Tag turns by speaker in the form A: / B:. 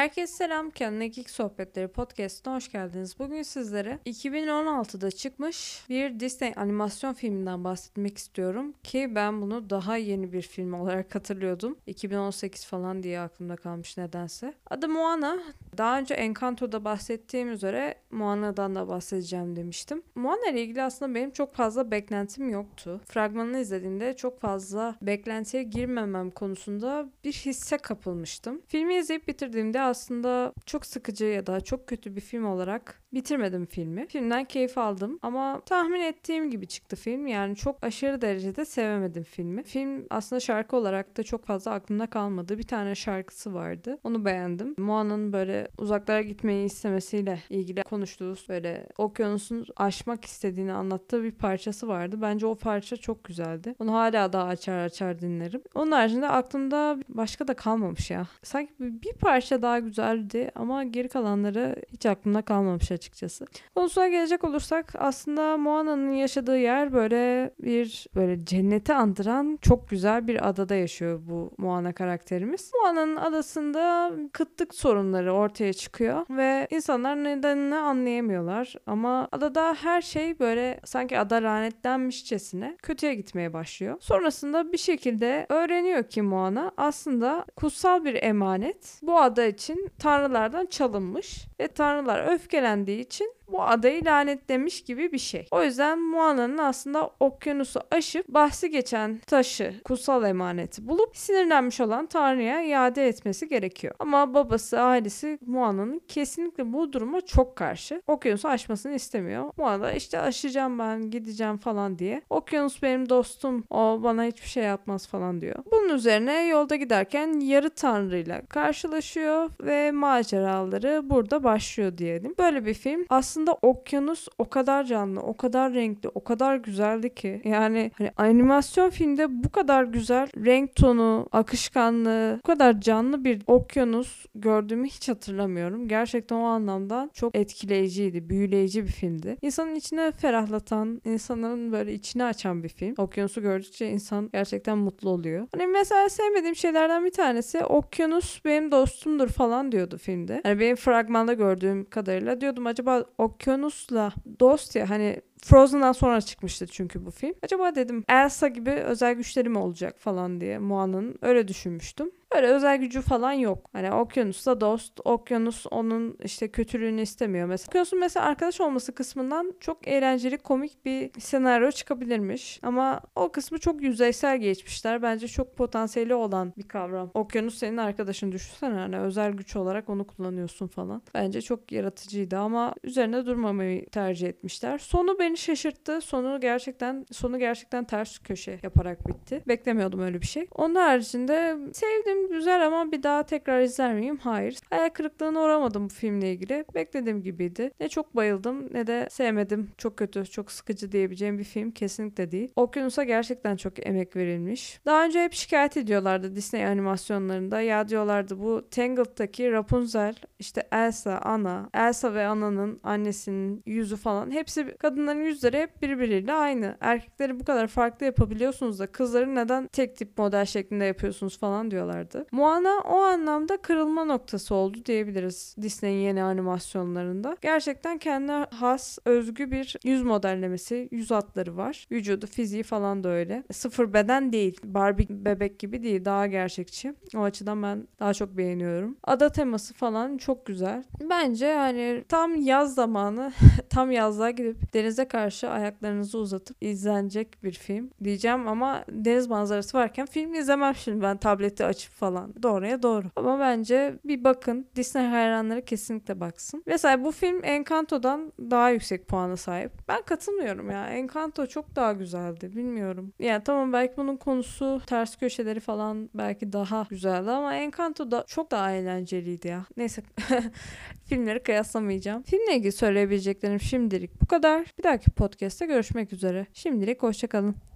A: Herkese selam. Kendine Geek Sohbetleri podcastına hoş geldiniz. Bugün sizlere 2016'da çıkmış bir Disney animasyon filminden bahsetmek istiyorum. Ki ben bunu daha yeni bir film olarak hatırlıyordum. 2018 falan diye aklımda kalmış nedense. Adı Moana. Daha önce Encanto'da bahsettiğim üzere Moana'dan da bahsedeceğim demiştim. Moana ile ilgili aslında benim çok fazla beklentim yoktu. Fragmanını izlediğimde çok fazla beklentiye girmemem konusunda bir hisse kapılmıştım. Filmi izleyip bitirdiğimde aslında çok sıkıcı ya da çok kötü bir film olarak bitirmedim filmi. Filmden keyif aldım ama tahmin ettiğim gibi çıktı film. Yani çok aşırı derecede sevemedim filmi. Film aslında şarkı olarak da çok fazla aklımda kalmadı. Bir tane şarkısı vardı. Onu beğendim. Moana'nın böyle uzaklara gitmeyi istemesiyle ilgili konuştuğu böyle okyanusun aşmak istediğini anlattığı bir parçası vardı. Bence o parça çok güzeldi. Onu hala daha açar açar dinlerim. Onun haricinde aklımda başka da kalmamış ya. Sanki bir parça daha güzeldi ama geri kalanları hiç aklımda kalmamış. Konusuna gelecek olursak aslında Moana'nın yaşadığı yer böyle bir böyle cenneti andıran çok güzel bir adada yaşıyor bu Moana karakterimiz. Moana'nın adasında kıtlık sorunları ortaya çıkıyor ve insanlar nedenini anlayamıyorlar ama adada her şey böyle sanki ada lanetlenmişçesine kötüye gitmeye başlıyor. Sonrasında bir şekilde öğreniyor ki Moana aslında kutsal bir emanet bu ada için tanrılardan çalınmış ve tanrılar öfkelendiği için bu adayı lanetlemiş gibi bir şey. O yüzden Moana'nın aslında okyanusu aşıp bahsi geçen taşı, kutsal emaneti bulup sinirlenmiş olan Tanrı'ya iade etmesi gerekiyor. Ama babası, ailesi Moana'nın kesinlikle bu duruma çok karşı. Okyanusu aşmasını istemiyor. Moana da işte aşacağım ben, gideceğim falan diye. Okyanus benim dostum, o bana hiçbir şey yapmaz falan diyor. Bunun üzerine yolda giderken yarı tanrıyla karşılaşıyor ve maceraları burada başlıyor diyelim. Böyle bir film. Aslında aslında okyanus o kadar canlı, o kadar renkli, o kadar güzeldi ki. Yani hani animasyon filmde bu kadar güzel renk tonu, akışkanlığı, bu kadar canlı bir okyanus gördüğümü hiç hatırlamıyorum. Gerçekten o anlamda çok etkileyiciydi, büyüleyici bir filmdi. İnsanın içine ferahlatan, insanların böyle içini açan bir film. Okyanusu gördükçe insan gerçekten mutlu oluyor. Hani mesela sevmediğim şeylerden bir tanesi okyanus benim dostumdur falan diyordu filmde. Hani benim fragmanda gördüğüm kadarıyla diyordum acaba okyanusla dost ya hani Frozen'dan sonra çıkmıştı çünkü bu film. Acaba dedim Elsa gibi özel güçleri mi olacak falan diye Moana'nın öyle düşünmüştüm. Böyle özel gücü falan yok. Hani okyanusla dost, okyanus onun işte kötülüğünü istemiyor mesela. Okyanusun mesela arkadaş olması kısmından çok eğlenceli, komik bir senaryo çıkabilirmiş. Ama o kısmı çok yüzeysel geçmişler. Bence çok potansiyeli olan bir kavram. Okyanus senin arkadaşın düşünsene hani özel güç olarak onu kullanıyorsun falan. Bence çok yaratıcıydı ama üzerine durmamayı tercih etmişler. Sonu beni şaşırttı. Sonu gerçekten sonu gerçekten ters köşe yaparak bitti. Beklemiyordum öyle bir şey. Onun haricinde sevdim güzel ama bir daha tekrar izler miyim? Hayır. Hayal kırıklığına uğramadım bu filmle ilgili. Beklediğim gibiydi. Ne çok bayıldım ne de sevmedim. Çok kötü, çok sıkıcı diyebileceğim bir film kesinlikle değil. Okyanus'a gerçekten çok emek verilmiş. Daha önce hep şikayet ediyorlardı Disney animasyonlarında. Ya diyorlardı bu Tangled'daki Rapunzel, işte Elsa, Anna, Elsa ve Anna'nın annesinin yüzü falan hepsi kadınların yüzleri hep birbiriyle aynı. Erkekleri bu kadar farklı yapabiliyorsunuz da kızları neden tek tip model şeklinde yapıyorsunuz falan diyorlardı vardı. Moana o anlamda kırılma noktası oldu diyebiliriz Disney'in yeni animasyonlarında. Gerçekten kendine has, özgü bir yüz modellemesi, yüz hatları var. Vücudu, fiziği falan da öyle. Sıfır beden değil. Barbie bebek gibi değil. Daha gerçekçi. O açıdan ben daha çok beğeniyorum. Ada teması falan çok güzel. Bence yani tam yaz zamanı tam yazlığa gidip denize karşı ayaklarınızı uzatıp izlenecek bir film diyeceğim ama deniz manzarası varken film izlemem şimdi ben tableti açıp falan. Doğruya doğru. Ama bence bir bakın. Disney hayranları kesinlikle baksın. Mesela bu film Encanto'dan daha yüksek puana sahip. Ben katılmıyorum ya. Encanto çok daha güzeldi. Bilmiyorum. Yani tamam belki bunun konusu ters köşeleri falan belki daha güzeldi ama Encanto da çok daha eğlenceliydi ya. Neyse filmleri kıyaslamayacağım. Filmle ilgili söyleyebileceklerim şimdilik bu kadar. Bir dahaki podcast'te görüşmek üzere. Şimdilik hoşçakalın.